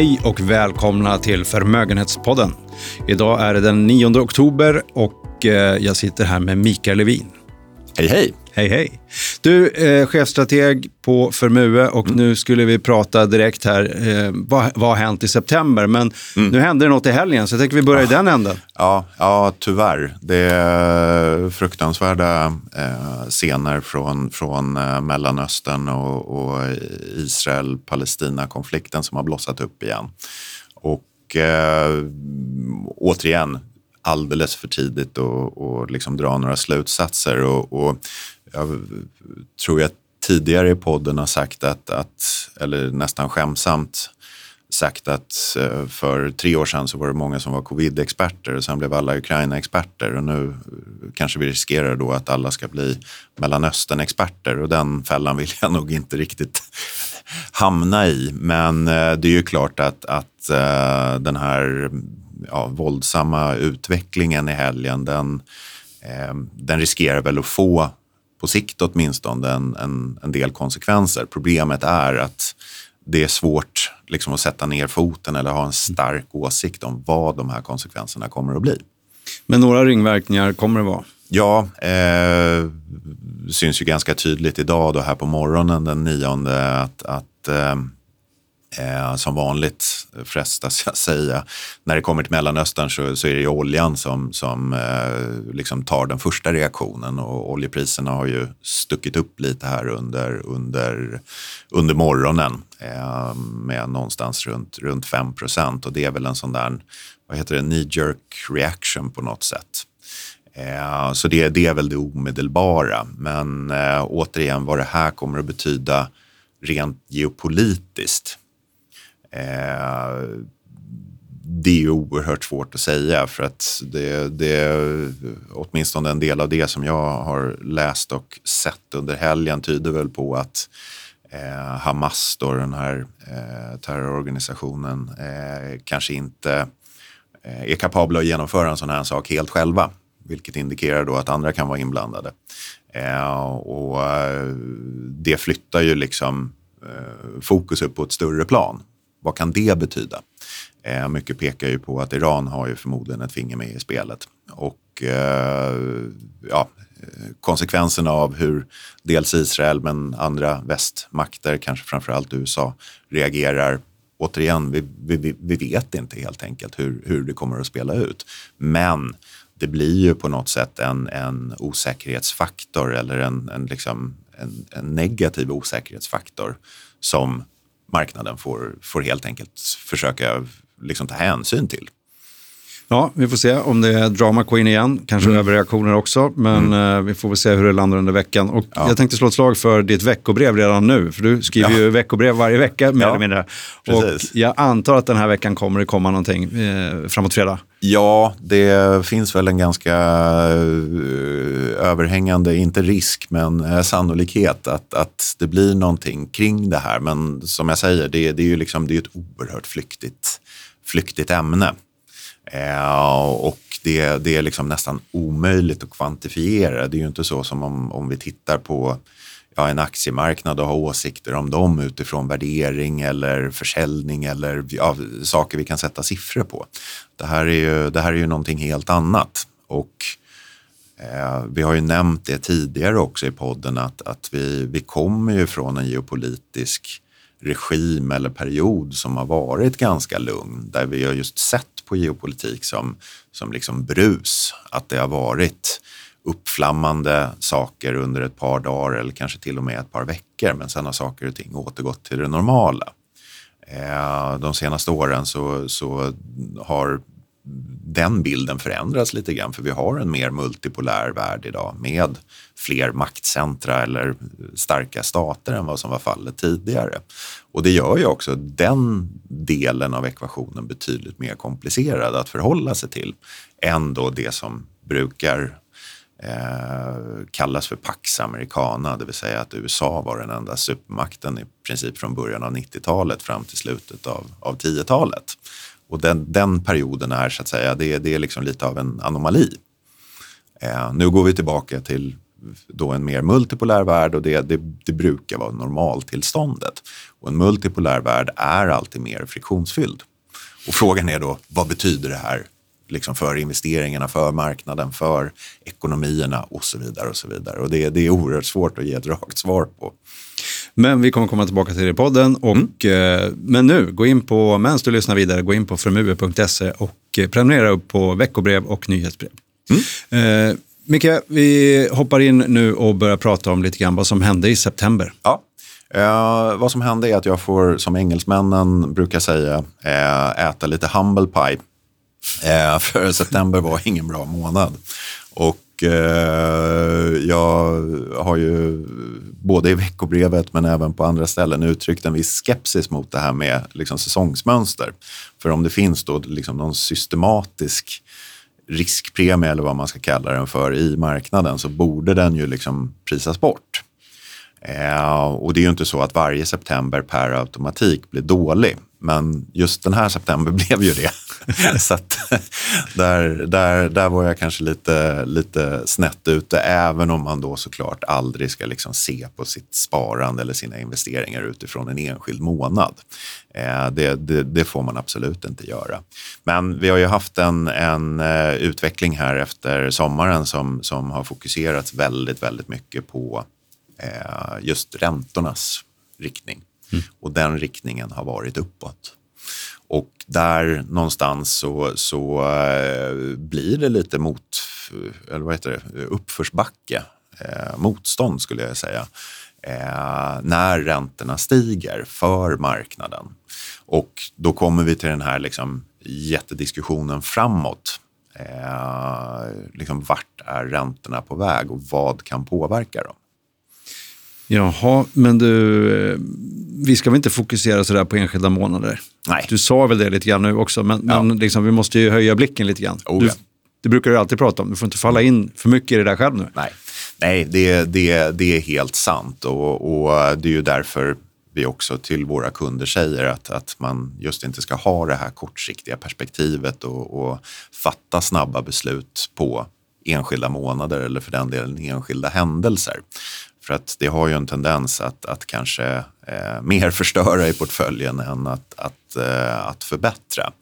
Hej och välkomna till Förmögenhetspodden. Idag är det den 9 oktober och eh, jag sitter här med Mikael Levin. Hej, hej. Hej, hej. Du, eh, chefstrateg på Förmue och mm. nu skulle vi prata direkt här. Eh, vad, vad har hänt i september? Men mm. nu hände det något i helgen, så jag tänker vi börjar ja. i den änden. Ja, ja, tyvärr. Det är fruktansvärda eh, scener från, från eh, Mellanöstern och, och Israel-Palestina-konflikten som har blossat upp igen. Och eh, återigen, alldeles för tidigt att liksom dra några slutsatser. Och, och jag tror jag tidigare i podden har sagt att, att eller nästan skämsamt sagt att eh, för tre år sedan så var det många som var covid-experter och sen blev alla Ukraina-experter och nu eh, kanske vi riskerar då att alla ska bli Mellanöstern-experter och den fällan vill jag nog inte riktigt hamna i. Men eh, det är ju klart att, att den här ja, våldsamma utvecklingen i helgen den, den riskerar väl att få på sikt åtminstone en, en, en del konsekvenser. Problemet är att det är svårt liksom, att sätta ner foten eller ha en stark åsikt om vad de här konsekvenserna kommer att bli. Men några ringverkningar kommer det vara? Ja, eh, syns ju ganska tydligt idag då här på morgonen den nionde att, att eh, Eh, som vanligt frestas jag säga. När det kommer till Mellanöstern så, så är det ju oljan som, som eh, liksom tar den första reaktionen och oljepriserna har ju stuckit upp lite här under, under, under morgonen eh, med någonstans runt, runt 5 procent och det är väl en sån där, vad heter det, knee jerk reaction på något sätt. Eh, så det, det är väl det omedelbara. Men eh, återigen vad det här kommer att betyda rent geopolitiskt Eh, det är oerhört svårt att säga för att det, det åtminstone en del av det som jag har läst och sett under helgen tyder väl på att eh, Hamas, då, den här eh, terrororganisationen, eh, kanske inte eh, är kapabla att genomföra en sån här sak helt själva. Vilket indikerar då att andra kan vara inblandade. Eh, och eh, det flyttar ju liksom eh, fokus upp på ett större plan. Vad kan det betyda? Eh, mycket pekar ju på att Iran har ju förmodligen ett finger med i spelet. Och eh, ja, eh, konsekvenserna av hur dels Israel men andra västmakter, kanske framförallt USA, reagerar. Återigen, vi, vi, vi vet inte helt enkelt hur, hur det kommer att spela ut. Men det blir ju på något sätt en, en osäkerhetsfaktor eller en, en, liksom, en, en negativ osäkerhetsfaktor som marknaden får, får helt enkelt försöka liksom ta hänsyn till. Ja, vi får se om det är drama queen igen, kanske mm. överreaktioner också, men mm. uh, vi får väl se hur det landar under veckan. Och ja. Jag tänkte slå ett slag för ditt veckobrev redan nu, för du skriver ja. ju veckobrev varje vecka mer ja. eller mindre. Precis. Och jag antar att den här veckan kommer det komma någonting uh, framåt fredag. Ja, det finns väl en ganska eh, överhängande, inte risk, men eh, sannolikhet att, att det blir någonting kring det här. Men som jag säger, det, det är ju liksom, det är ett oerhört flyktigt, flyktigt ämne. Eh, och det, det är liksom nästan omöjligt att kvantifiera. Det är ju inte så som om, om vi tittar på ja, en aktiemarknad och ha åsikter om dem utifrån värdering eller försäljning eller ja, saker vi kan sätta siffror på. Det här är ju, det här är ju någonting helt annat. Och eh, vi har ju nämnt det tidigare också i podden att, att vi, vi kommer ju från en geopolitisk regim eller period som har varit ganska lugn där vi har just sett på geopolitik som, som liksom brus. Att det har varit uppflammande saker under ett par dagar eller kanske till och med ett par veckor men sen har saker och ting återgått till det normala. Eh, de senaste åren så, så har den bilden förändras lite grann för vi har en mer multipolär värld idag med fler maktcentra eller starka stater än vad som var fallet tidigare. Och det gör ju också den delen av ekvationen betydligt mer komplicerad att förhålla sig till än då det som brukar eh, kallas för Pax Americana, det vill säga att USA var den enda supermakten i princip från början av 90-talet fram till slutet av, av 10-talet. Och den, den perioden är så att säga, det, det är liksom lite av en anomali. Eh, nu går vi tillbaka till då en mer multipolär värld och det, det, det brukar vara normaltillståndet. Och en multipolär värld är alltid mer friktionsfylld. Och frågan är då, vad betyder det här liksom för investeringarna, för marknaden, för ekonomierna och så vidare. Och så vidare. Och det, det är oerhört svårt att ge ett rakt svar på. Men vi kommer komma tillbaka till det i podden. Och, mm. eh, men nu, gå in på, medan du lyssnar vidare, gå in på frumue.se och eh, prenumerera upp på veckobrev och nyhetsbrev. Mm. Eh, Micke, vi hoppar in nu och börjar prata om lite grann vad som hände i september. Ja. Eh, vad som hände är att jag får, som engelsmännen brukar säga, eh, äta lite humble pie. Eh, för september var ingen bra månad. Och eh, jag har ju både i veckobrevet men även på andra ställen uttryckt en viss skepsis mot det här med liksom, säsongsmönster. För om det finns då liksom någon systematisk riskpremie eller vad man ska kalla den för i marknaden så borde den ju liksom prisas bort. Eh, och det är ju inte så att varje september per automatik blir dålig. Men just den här september blev ju det. så att, där, där, där var jag kanske lite, lite snett ute, även om man då såklart aldrig ska liksom se på sitt sparande eller sina investeringar utifrån en enskild månad. Eh, det, det, det, får man absolut inte göra. Men vi har ju haft en, en uh, utveckling här efter sommaren som, som har fokuserats väldigt, väldigt mycket på uh, just räntornas riktning. Mm. Och den riktningen har varit uppåt. Och där någonstans så, så eh, blir det lite mot, eller vad heter det, uppförsbacke, eh, motstånd skulle jag säga, eh, när räntorna stiger för marknaden. Och då kommer vi till den här liksom, jättediskussionen framåt. Eh, liksom, vart är räntorna på väg och vad kan påverka dem? Jaha, men du, eh, vi ska väl inte fokusera sådär på enskilda månader? Nej. Du sa väl det lite grann nu också, men, ja. men liksom, vi måste ju höja blicken lite grann. Oh, ja. det brukar du alltid prata om, du får inte falla in för mycket i det där själv nu. Nej, Nej det, det, det är helt sant och, och det är ju därför vi också till våra kunder säger att, att man just inte ska ha det här kortsiktiga perspektivet och, och fatta snabba beslut på enskilda månader eller för den delen enskilda händelser. För att det har ju en tendens att, att kanske eh, mer förstöra i portföljen än att, att, eh, att förbättra.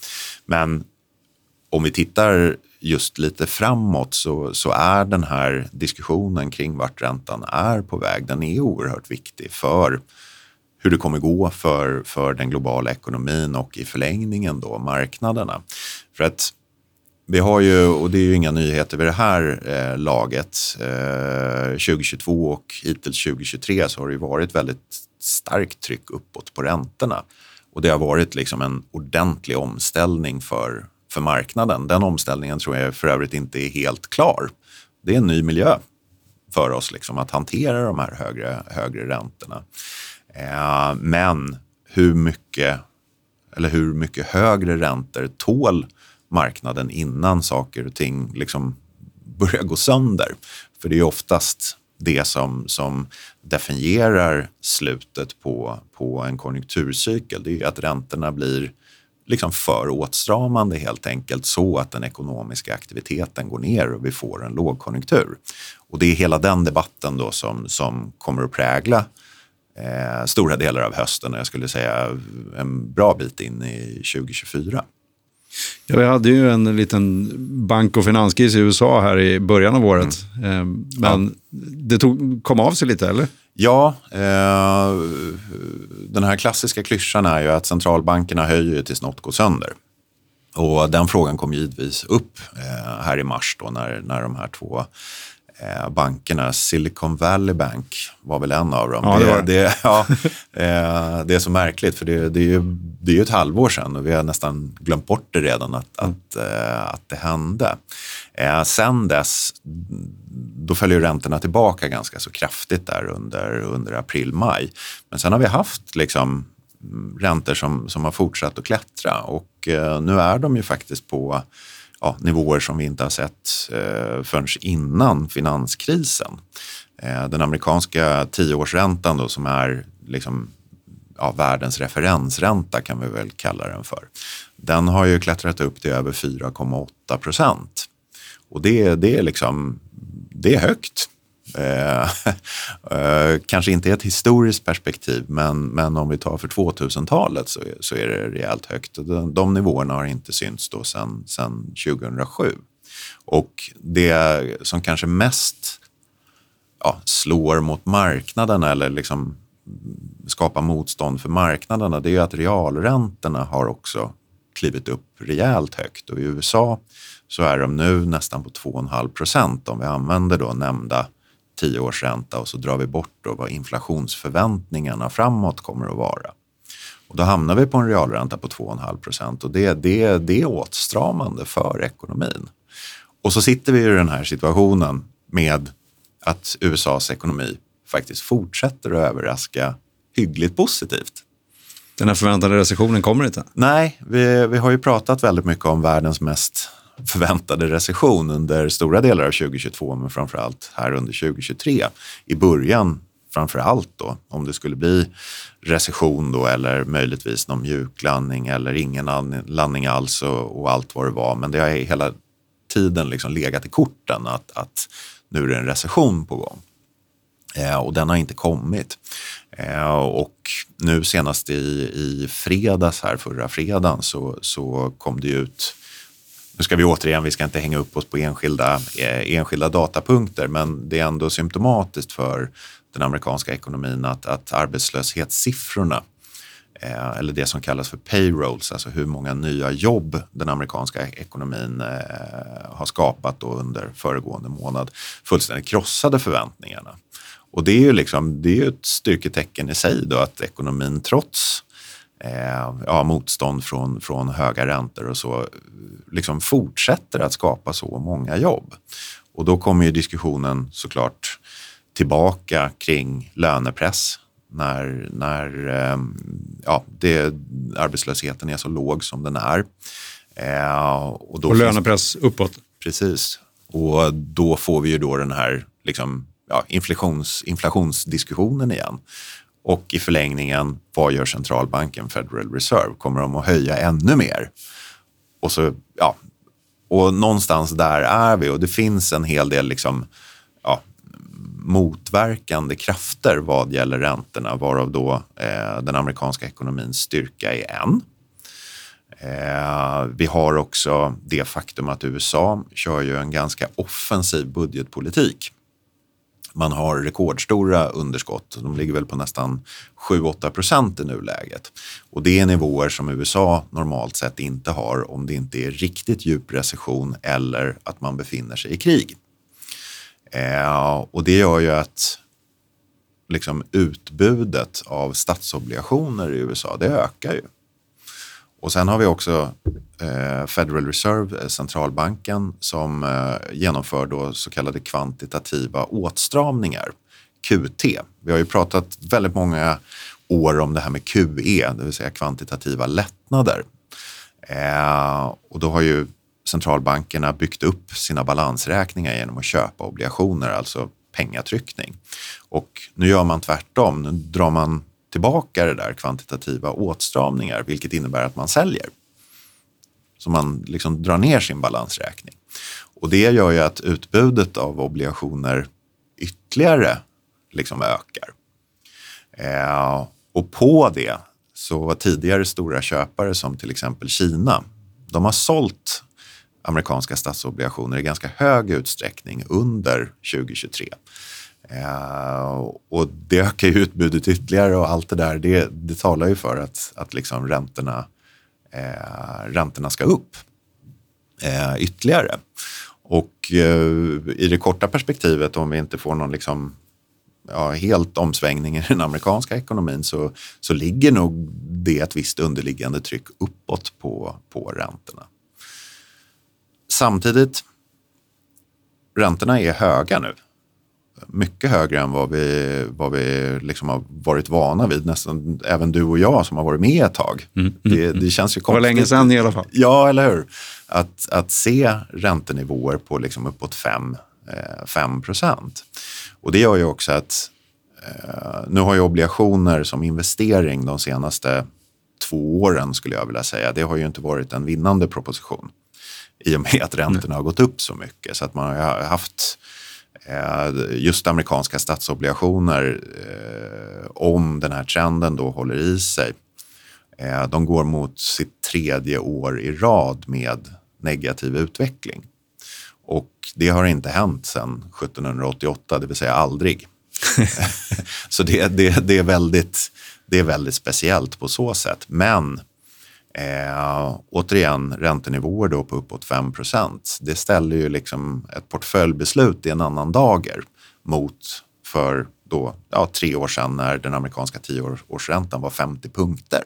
Men om vi tittar just lite framåt så, så är den här diskussionen kring vart räntan är på väg, den är oerhört viktig för hur det kommer gå för, för den globala ekonomin och i förlängningen då marknaderna. För att vi har ju, och det är ju inga nyheter vid det här eh, laget, eh, 2022 och hittills 2023 så har det ju varit väldigt starkt tryck uppåt på räntorna. Och det har varit liksom en ordentlig omställning för, för marknaden. Den omställningen tror jag för övrigt inte är helt klar. Det är en ny miljö för oss liksom, att hantera de här högre, högre räntorna. Eh, men hur mycket, eller hur mycket högre räntor tål marknaden innan saker och ting liksom börjar gå sönder? För det är oftast det som, som definierar slutet på, på en konjunkturcykel. Det är att räntorna blir liksom för åtstramande helt enkelt så att den ekonomiska aktiviteten går ner och vi får en lågkonjunktur. Och det är hela den debatten då som, som kommer att prägla eh, stora delar av hösten och jag skulle säga en bra bit in i 2024. Ja, vi hade ju en liten bank och finanskris i USA här i början av året. Mm. Eh, men ja. det tog, kom av sig lite, eller? Ja, eh, den här klassiska klyschan är ju att centralbankerna höjer tills något går sönder. Och den frågan kom givetvis upp eh, här i mars då när, när de här två eh, bankerna. Silicon Valley Bank var väl en av dem. Ja, det, var det. det ja, eh, det är så märkligt för det, det är ju det är ju ett halvår sedan och vi har nästan glömt bort det redan att, mm. att, eh, att det hände. Eh, sen dess, då följer räntorna tillbaka ganska så kraftigt där under, under april-maj. Men sen har vi haft liksom räntor som, som har fortsatt att klättra och eh, nu är de ju faktiskt på ja, nivåer som vi inte har sett eh, förrän innan finanskrisen. Eh, den amerikanska tioårsräntan då, som är liksom, ja, världens referensränta kan vi väl kalla den för. Den har ju klättrat upp till över 4,8 procent. Och det, det, är liksom, det är högt Eh, eh, kanske inte i ett historiskt perspektiv, men, men om vi tar för 2000-talet så, så är det rejält högt. De, de nivåerna har inte synts då sedan, 2007. Och det som kanske mest ja, slår mot marknaderna eller liksom skapar motstånd för marknaderna, det är att realräntorna har också klivit upp rejält högt. Och i USA så är de nu nästan på 2,5 procent om vi använder då nämnda tioårsränta och så drar vi bort då vad inflationsförväntningarna framåt kommer att vara. Och då hamnar vi på en realränta på 2,5 procent och det, det, det är åtstramande för ekonomin. Och så sitter vi i den här situationen med att USAs ekonomi faktiskt fortsätter att överraska hyggligt positivt. Den här förväntade recessionen kommer inte? Nej, vi, vi har ju pratat väldigt mycket om världens mest förväntade recession under stora delar av 2022 men framför allt här under 2023. I början framför allt då om det skulle bli recession då eller möjligtvis någon mjuklandning eller ingen landning alls och, och allt vad det var. Men det har hela tiden liksom legat i korten att, att nu är det en recession på gång. Eh, och den har inte kommit. Eh, och nu senast i, i fredags här, förra fredagen, så, så kom det ut nu ska vi återigen, vi ska inte hänga upp oss på enskilda, eh, enskilda datapunkter, men det är ändå symptomatiskt för den amerikanska ekonomin att, att arbetslöshetssiffrorna eh, eller det som kallas för payrolls, alltså hur många nya jobb den amerikanska ekonomin eh, har skapat under föregående månad, fullständigt krossade förväntningarna. Och det är ju liksom, det är ett styrketecken i sig då att ekonomin trots eh, ja, motstånd från, från höga räntor och så liksom fortsätter att skapa så många jobb. Och då kommer ju diskussionen såklart tillbaka kring lönepress när, när eh, ja, det, arbetslösheten är så låg som den är. Eh, och, då och lönepress finns, uppåt. Precis. Och då får vi ju då den här liksom, ja, inflations, inflationsdiskussionen igen. Och i förlängningen, vad gör centralbanken, Federal Reserve? Kommer de att höja ännu mer? Och, så, ja, och någonstans där är vi och det finns en hel del liksom, ja, motverkande krafter vad gäller räntorna, varav då eh, den amerikanska ekonomins styrka är en. Eh, vi har också det faktum att USA kör ju en ganska offensiv budgetpolitik man har rekordstora underskott. De ligger väl på nästan 7-8 procent i nuläget. Och det är nivåer som USA normalt sett inte har om det inte är riktigt djup recession eller att man befinner sig i krig. Eh, och det gör ju att liksom, utbudet av statsobligationer i USA, det ökar ju. Och sen har vi också eh, Federal Reserve, eh, centralbanken, som eh, genomför då så kallade kvantitativa åtstramningar, QT. Vi har ju pratat väldigt många år om det här med QE, det vill säga kvantitativa lättnader. Eh, och då har ju centralbankerna byggt upp sina balansräkningar genom att köpa obligationer, alltså pengatryckning. Och nu gör man tvärtom, nu drar man tillbaka det där kvantitativa åtstramningar, vilket innebär att man säljer. Så man liksom drar ner sin balansräkning. Och det gör ju att utbudet av obligationer ytterligare liksom ökar. Eh, och på det så var tidigare stora köpare som till exempel Kina, de har sålt amerikanska statsobligationer i ganska hög utsträckning under 2023. Eh, och det ökar ju utbudet ytterligare och allt det där, det, det talar ju för att, att liksom räntorna, eh, räntorna ska upp eh, ytterligare. Och eh, i det korta perspektivet, om vi inte får någon liksom, ja, helt omsvängning i den amerikanska ekonomin så, så ligger nog det ett visst underliggande tryck uppåt på, på räntorna. Samtidigt, räntorna är höga nu mycket högre än vad vi, vad vi liksom har varit vana vid. Nästan även du och jag som har varit med ett tag. Mm. Det, mm, det, känns ju konstigt. Det var länge sedan i alla fall. Ja, eller hur? Att, att se räntenivåer på liksom uppåt 5 5 procent. Och det gör ju också att eh, nu har ju obligationer som investering de senaste två åren skulle jag vilja säga. Det har ju inte varit en vinnande proposition i och med att räntorna har gått upp så mycket. Så att man har haft Eh, just amerikanska statsobligationer, eh, om den här trenden då håller i sig, eh, de går mot sitt tredje år i rad med negativ utveckling. Och det har inte hänt sedan 1788, det vill säga aldrig. så det, det, det, är väldigt, det är väldigt speciellt på så sätt. Men Eh, återigen, räntenivåer då på uppåt 5% Det ställer ju liksom ett portföljbeslut i en annan dager mot för då, ja, tre år sedan när den amerikanska tioårsräntan var 50 punkter.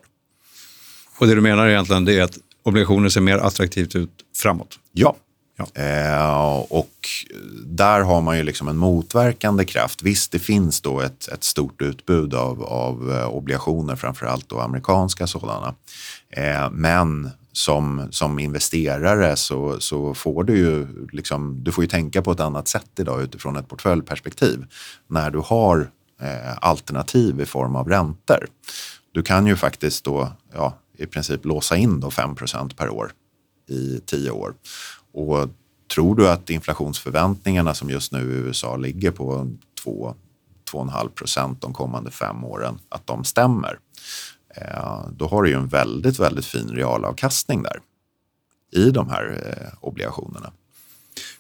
Och det du menar egentligen det är att obligationer ser mer attraktivt ut framåt? Ja, Eh, och där har man ju liksom en motverkande kraft. Visst, det finns då ett, ett stort utbud av, av eh, obligationer, framförallt då amerikanska sådana. Eh, men som, som investerare så, så får du ju liksom, du får ju tänka på ett annat sätt idag utifrån ett portföljperspektiv. När du har eh, alternativ i form av räntor. Du kan ju faktiskt då ja, i princip låsa in då 5% per år i tio år. Och tror du att inflationsförväntningarna som just nu i USA ligger på 2-2,5 procent de kommande fem åren, att de stämmer, eh, då har du ju en väldigt, väldigt fin realavkastning där i de här eh, obligationerna.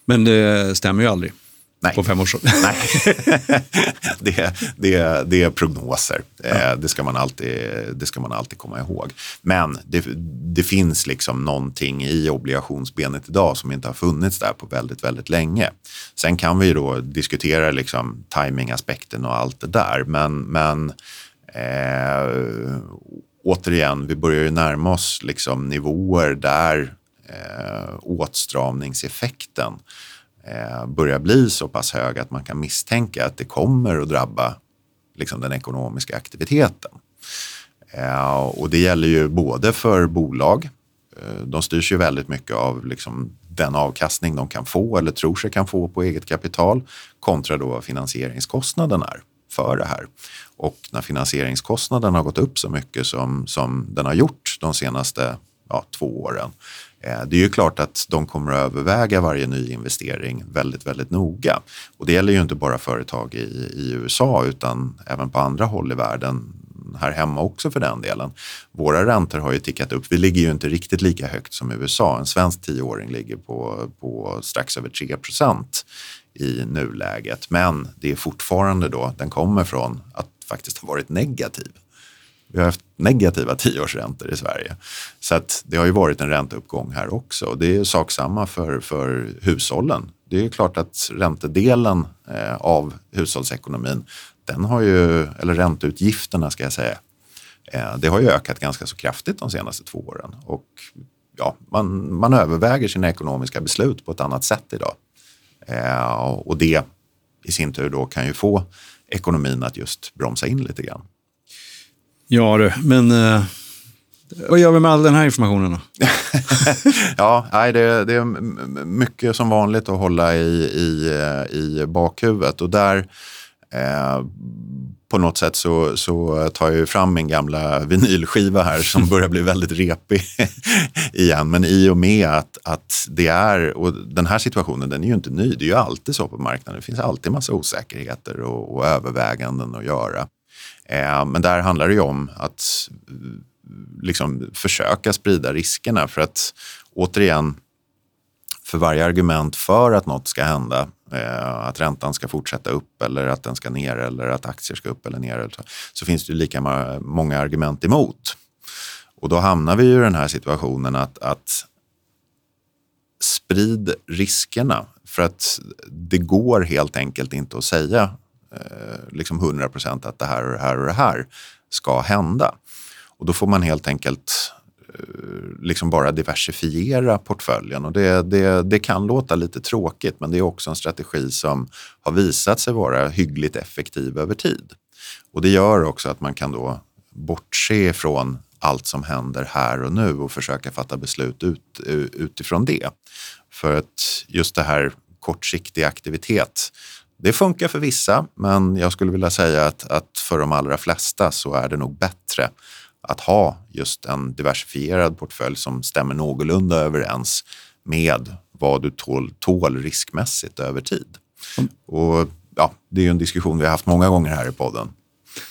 Men det stämmer ju aldrig. Nej. på fem år Nej, det, det, det är prognoser. Ja. Eh, det, ska man alltid, det ska man alltid komma ihåg. Men det, det finns liksom någonting i obligationsbenet idag som inte har funnits där på väldigt, väldigt länge. Sen kan vi då diskutera liksom timingaspekten och allt det där. Men, men eh, återigen, vi börjar ju närma oss liksom nivåer där eh, åtstramningseffekten Eh, börjar bli så pass hög att man kan misstänka att det kommer att drabba liksom, den ekonomiska aktiviteten. Eh, och det gäller ju både för bolag, eh, de styrs ju väldigt mycket av liksom, den avkastning de kan få eller tror sig kan få på eget kapital kontra då vad finansieringskostnaden är för det här. Och när finansieringskostnaden har gått upp så mycket som, som den har gjort de senaste ja, två åren eh, det är ju klart att de kommer att överväga varje ny investering väldigt, väldigt noga. Och det gäller ju inte bara företag i, i USA utan även på andra håll i världen här hemma också för den delen. Våra räntor har ju tickat upp. Vi ligger ju inte riktigt lika högt som USA. En svensk tioåring ligger på, på strax över 3% i nuläget. Men det är fortfarande då, den kommer från att faktiskt ha varit negativ. Vi har haft negativa tioårsräntor i Sverige. Så att det har ju varit en ränteuppgång här också. Det är sak samma för, för hushållen. Det är klart att räntedelen eh, av hushållsekonomin, den har ju, eller ränteutgifterna ska jag säga, eh, det har ju ökat ganska så kraftigt de senaste två åren. Och ja, man, man överväger sina ekonomiska beslut på ett annat sätt idag. Eh, och det i sin tur då kan ju få ekonomin att just bromsa in lite grann. Ja du, men eh, vad gör vi med all den här informationen då? ja, nej, det, det, är mycket som vanligt att hålla i, i, eh, i bakhuvudet och där eh, på något sätt så, så tar jag fram min gamla vinylskiva här som börjar bli väldigt repig igen. Men i och med att, att det är, och den här situationen den är ju inte ny, det är ju alltid så på marknaden. Det finns alltid massa osäkerheter och, och överväganden att göra. Eh, men där handlar det ju om att eh, liksom försöka sprida riskerna för att återigen, för varje argument för att något ska hända, eh, att räntan ska fortsätta upp eller att den ska ner eller att aktier ska upp eller ner, så finns det lika många argument emot. Och då hamnar vi i den här situationen att, att sprid riskerna. För att det går helt enkelt inte att säga Eh, liksom 100 procent att det här och det här och det här ska hända. Och då får man helt enkelt eh, liksom bara diversifiera portföljen. Och det, det, det kan låta lite tråkigt men det är också en strategi som har visat sig vara hyggligt effektiv över tid. Och det gör också att man kan då bortse från allt som händer här och nu och försöka fatta beslut ut, eh, utifrån det. För att just det här kortsiktig aktivitet det funkar för vissa, men jag skulle vilja säga att, att för de allra flesta så är det nog bättre att ha just en diversifierad portfölj som stämmer någorlunda överens med vad du tål, tål riskmässigt över tid. Mm. Och ja, Det är ju en diskussion vi har haft många gånger här i podden.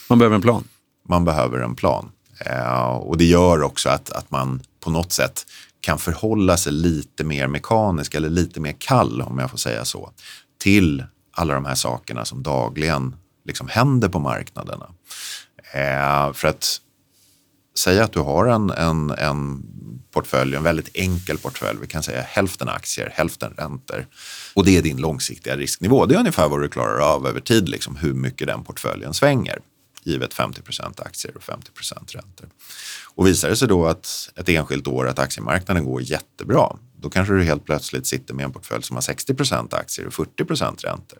Man behöver en plan. Man behöver en plan. Eh, och det gör också att, att man på något sätt kan förhålla sig lite mer mekanisk eller lite mer kall, om jag får säga så, till alla de här sakerna som dagligen liksom händer på marknaderna. Eh, för att säga att du har en, en, en portfölj, en väldigt enkel portfölj, vi kan säga hälften aktier, hälften räntor och det är din långsiktiga risknivå. Det är ungefär vad du klarar av över tid, liksom hur mycket den portföljen svänger givet 50% aktier och 50% räntor. Och visar det sig då att ett enskilt år att aktiemarknaden går jättebra, då kanske du helt plötsligt sitter med en portfölj som har 60% aktier och 40% räntor.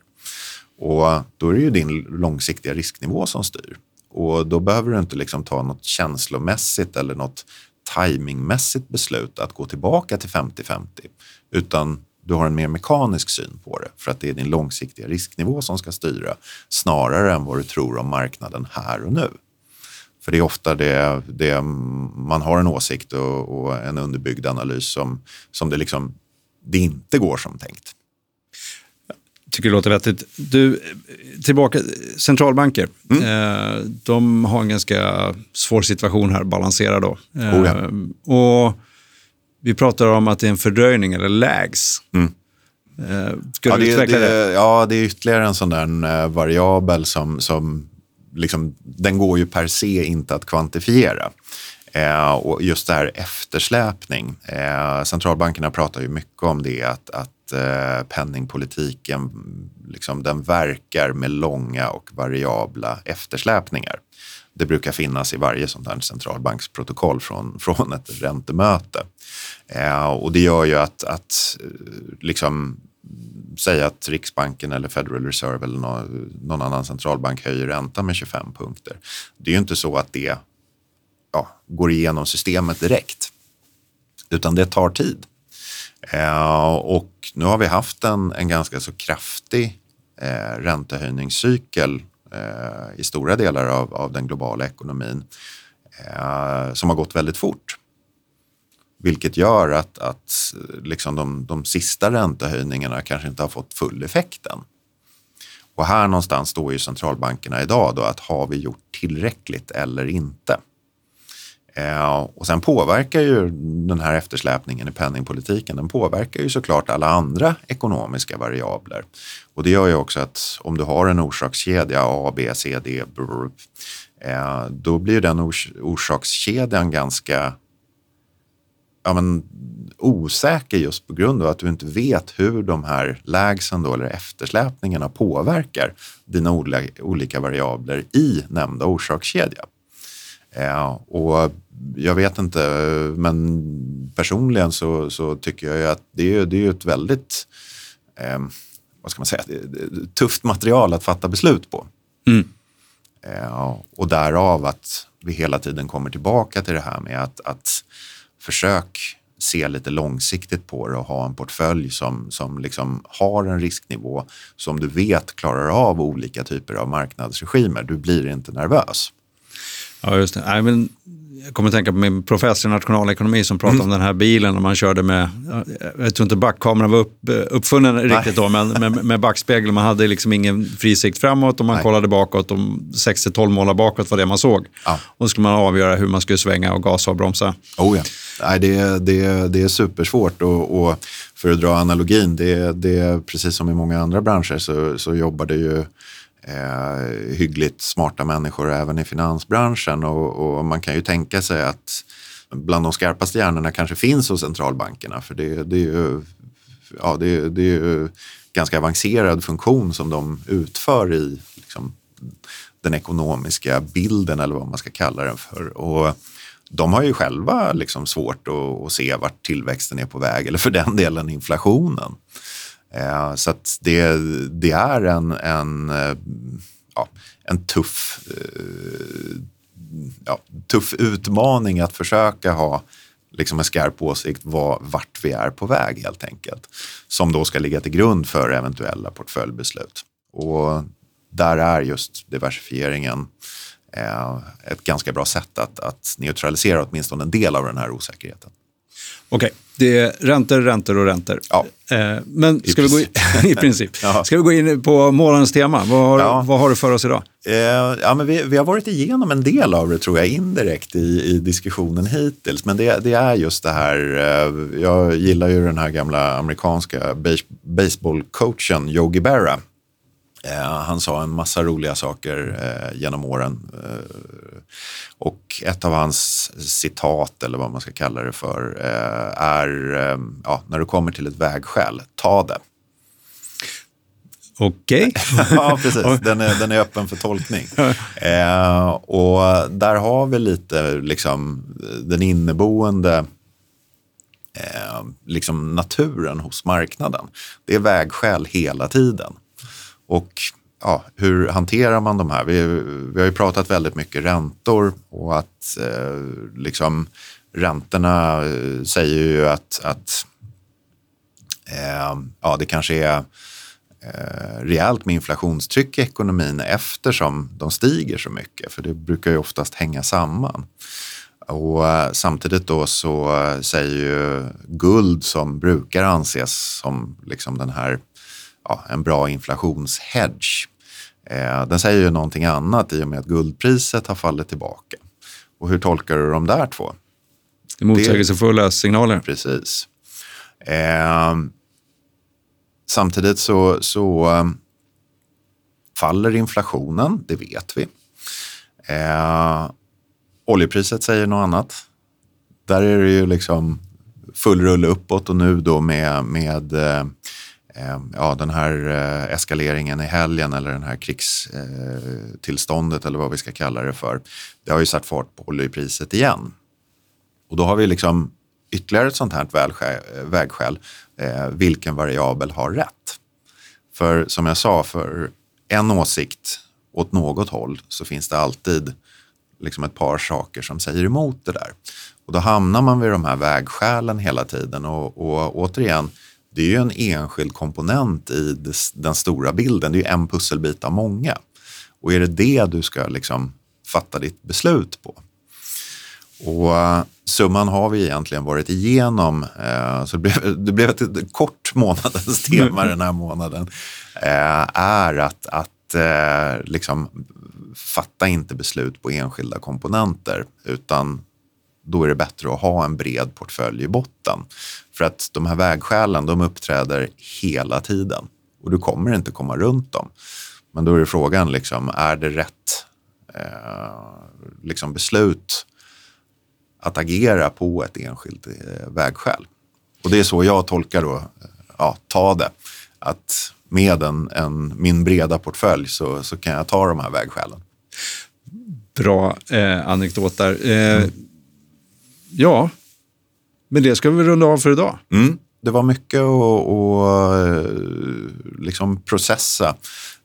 Och då är det ju din långsiktiga risknivå som styr. Och då behöver du inte liksom ta något känslomässigt eller något timingmässigt beslut att gå tillbaka till 50-50, utan du har en mer mekanisk syn på det för att det är din långsiktiga risknivå som ska styra snarare än vad du tror om marknaden här och nu. För det är ofta det, det man har en åsikt och, och, en underbyggd analys som, som det, liksom, det inte går som tänkt tycker det låter vettigt. Du, tillbaka, centralbanker, mm. eh, de har en ganska svår situation här att balansera då. Eh, oh ja. och vi pratar om att det är en fördröjning eller lags. Mm. Eh, ska ja, du det, utveckla det, det? Ja, det är ytterligare en sån där eh, variabel som, som liksom, den går ju per se inte att kvantifiera. Eh, och just det här eftersläpning. Eh, centralbankerna pratar ju mycket om det att, att eh, penningpolitiken liksom, den verkar med långa och variabla eftersläpningar. Det brukar finnas i varje sånt här centralbanksprotokoll från, från ett räntemöte. Eh, och det gör ju att, att eh, liksom, säga att Riksbanken eller Federal Reserve eller någon, någon annan centralbank höjer räntan med 25 punkter. Det är ju inte så att det ja, går igenom systemet direkt, utan det tar tid. Eh, och nu har vi haft en, en ganska så kraftig eh, räntehöjningscykel eh, i stora delar av, av den globala ekonomin eh, som har gått väldigt fort. Vilket gör att, att eh, liksom de, de sista räntehöjningarna kanske inte har fått full effekt än. Och här någonstans står ju centralbankerna idag då att har vi gjort tillräckligt eller inte? Eh, och sen påverkar ju den här eftersläpningen i penningpolitiken, den påverkar ju såklart alla andra ekonomiska variabler. Och det gör ju också att om du har en orsakskedja A, B, C, D, brr, eh, då blir den ors orsakskedjan ganska ja, men, osäker just på grund av att du inte vet hur de här lägsen då, eller eftersläpningarna påverkar dina olika variabler i nämnda orsakskedja. Eh, och jag vet inte, men personligen så, så tycker jag att det är, det är ett väldigt eh, vad ska man säga, tufft material att fatta beslut på. Mm. Eh, och därav att vi hela tiden kommer tillbaka till det här med att, att försök se lite långsiktigt på det och ha en portfölj som, som liksom har en risknivå som du vet klarar av olika typer av marknadsregimer. Du blir inte nervös. Ja, just det. Nej, men jag kommer att tänka på min professor i nationalekonomi som pratade mm. om den här bilen när man körde med, jag tror inte backkameran var upp, uppfunnen Nej. riktigt då, men med, med backspegel. Man hade liksom ingen frisikt framåt och man Nej. kollade bakåt. Och 6-12 målar bakåt var det man såg. Ja. Och då skulle man avgöra hur man skulle svänga och gasa och bromsa. Oh ja. Nej, det, det, det är supersvårt och, och för att dra analogin, det, det precis som i många andra branscher så, så jobbar det ju eh, hyggligt smarta människor även i finansbranschen och, och, man kan ju tänka sig att bland de skarpaste hjärnorna kanske finns hos centralbankerna för det, det är ju ja, det, det är ju ganska avancerad funktion som de utför i liksom, den ekonomiska bilden eller vad man ska kalla den för. Och de har ju själva liksom svårt att, att se vart tillväxten är på väg eller för den delen inflationen. Eh, så att det, det är en, en, eh, ja, en tuff, eh, ja, tuff utmaning att försöka ha liksom en skarp åsikt var, vart vi är på väg helt enkelt. Som då ska ligga till grund för eventuella portföljbeslut. Och där är just diversifieringen ett ganska bra sätt att, att neutralisera åtminstone en del av den här osäkerheten. Okej, det är räntor, räntor och räntor. Ja. Eh, Men I ska vi, gå in, i princip. Ja. ska vi gå in på morgonens tema? Vad har, Ja. vad har du för oss idag? Eh, ja, men vi, vi har varit igenom en del av det tror jag indirekt i, i diskussionen hittills. Men det, det är just det här, eh, jag gillar ju den här gamla amerikanska base, baseballcoachen Yogi Berra. Eh, han sa en massa roliga saker eh, genom åren. Eh, och ett av hans citat, eller vad man ska kalla det för, är ja, när du kommer till ett vägskäl, ta det. Okej. ja, precis. Den är, den är öppen för tolkning. Eh, och där har vi lite liksom, den inneboende eh, liksom naturen hos marknaden. Det är vägskäl hela tiden. Och ja, hur hanterar man de här? Vi, vi har ju pratat väldigt mycket räntor och att eh, liksom, räntorna eh, säger ju att, att eh, ja, det kanske är eh, rejält med inflationstryck i ekonomin eftersom de stiger så mycket. För det brukar ju oftast hänga samman. Och eh, samtidigt då så eh, säger ju guld som brukar anses som liksom den här, ja, en bra inflationshedge. Eh, den säger ju någonting annat i och med att guldpriset har fallit tillbaka. Och hur tolkar du de där två? Det är motsägelsefulla signaler. Precis. Eh, samtidigt så, så eh, faller inflationen, det vet vi. Eh, oljepriset säger något annat. Där är det ju liksom full rulle uppåt och nu då med, med eh, Ehm, ja, den här eh, eskaleringen i helgen eller den här krigstillståndet eh, eller vad vi ska kalla det för. Det har ju satt fart på oljepriset igen. Och då har vi liksom ytterligare ett sånt här eh, vägskäl. Vilken variabel har rätt? För som jag sa, för en åsikt åt något håll så finns det alltid liksom ett par saker som säger emot det där. Och då hamnar man vid de här vägskälen hela tiden och, och återigen, det är ju en enskild komponent i den stora bilden. Det är ju en pusselbit av många. Och är det det du ska liksom fatta ditt beslut på? Och eh, summan har vi egentligen varit igenom. Eh, så det blev, det blev ett kort månadens tema den här månaden. Eh, är att, att liksom fatta inte beslut på enskilda komponenter utan då är det bättre att ha en bred portfölj i botten. För att de här vägskälen de uppträder hela tiden och du kommer inte komma runt dem. Men då är frågan, liksom, är det rätt eh, liksom beslut att agera på ett enskilt eh, vägskäl. Och det är så jag tolkar då, eh, ja, ta det. Att med en, en, min breda portfölj så, så kan jag ta de här vägskälen. Bra eh, anekdot där. Eh, Ja, men det ska vi runda av för idag. Mm. Det var mycket att, att eh, liksom processa.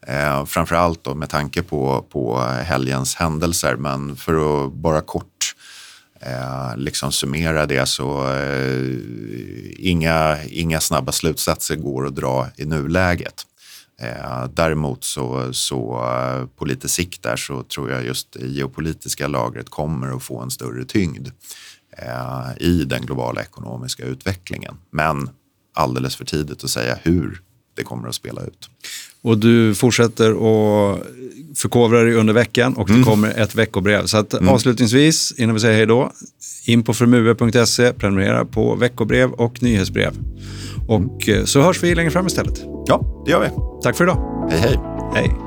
Eh, framförallt då med tanke på, på helgens händelser. Men för att bara kort eh, liksom summera det så eh, inga, inga snabba slutsatser går att dra i nuläget. Eh, däremot så, så eh, på lite sikt där så tror jag just det geopolitiska lagret kommer att få en större tyngd eh, i den globala ekonomiska utvecklingen. Men alldeles för tidigt att säga hur det kommer att spela ut. Och du fortsätter att förkovra dig under veckan och det kommer ett veckobrev. Så att avslutningsvis, innan vi säger hej då, in på frumue.se, prenumerera på veckobrev och nyhetsbrev. Och eh, så hörs vi längre fram istället. Ja, det gör vi. Tack för idag. Hej hej. Hej.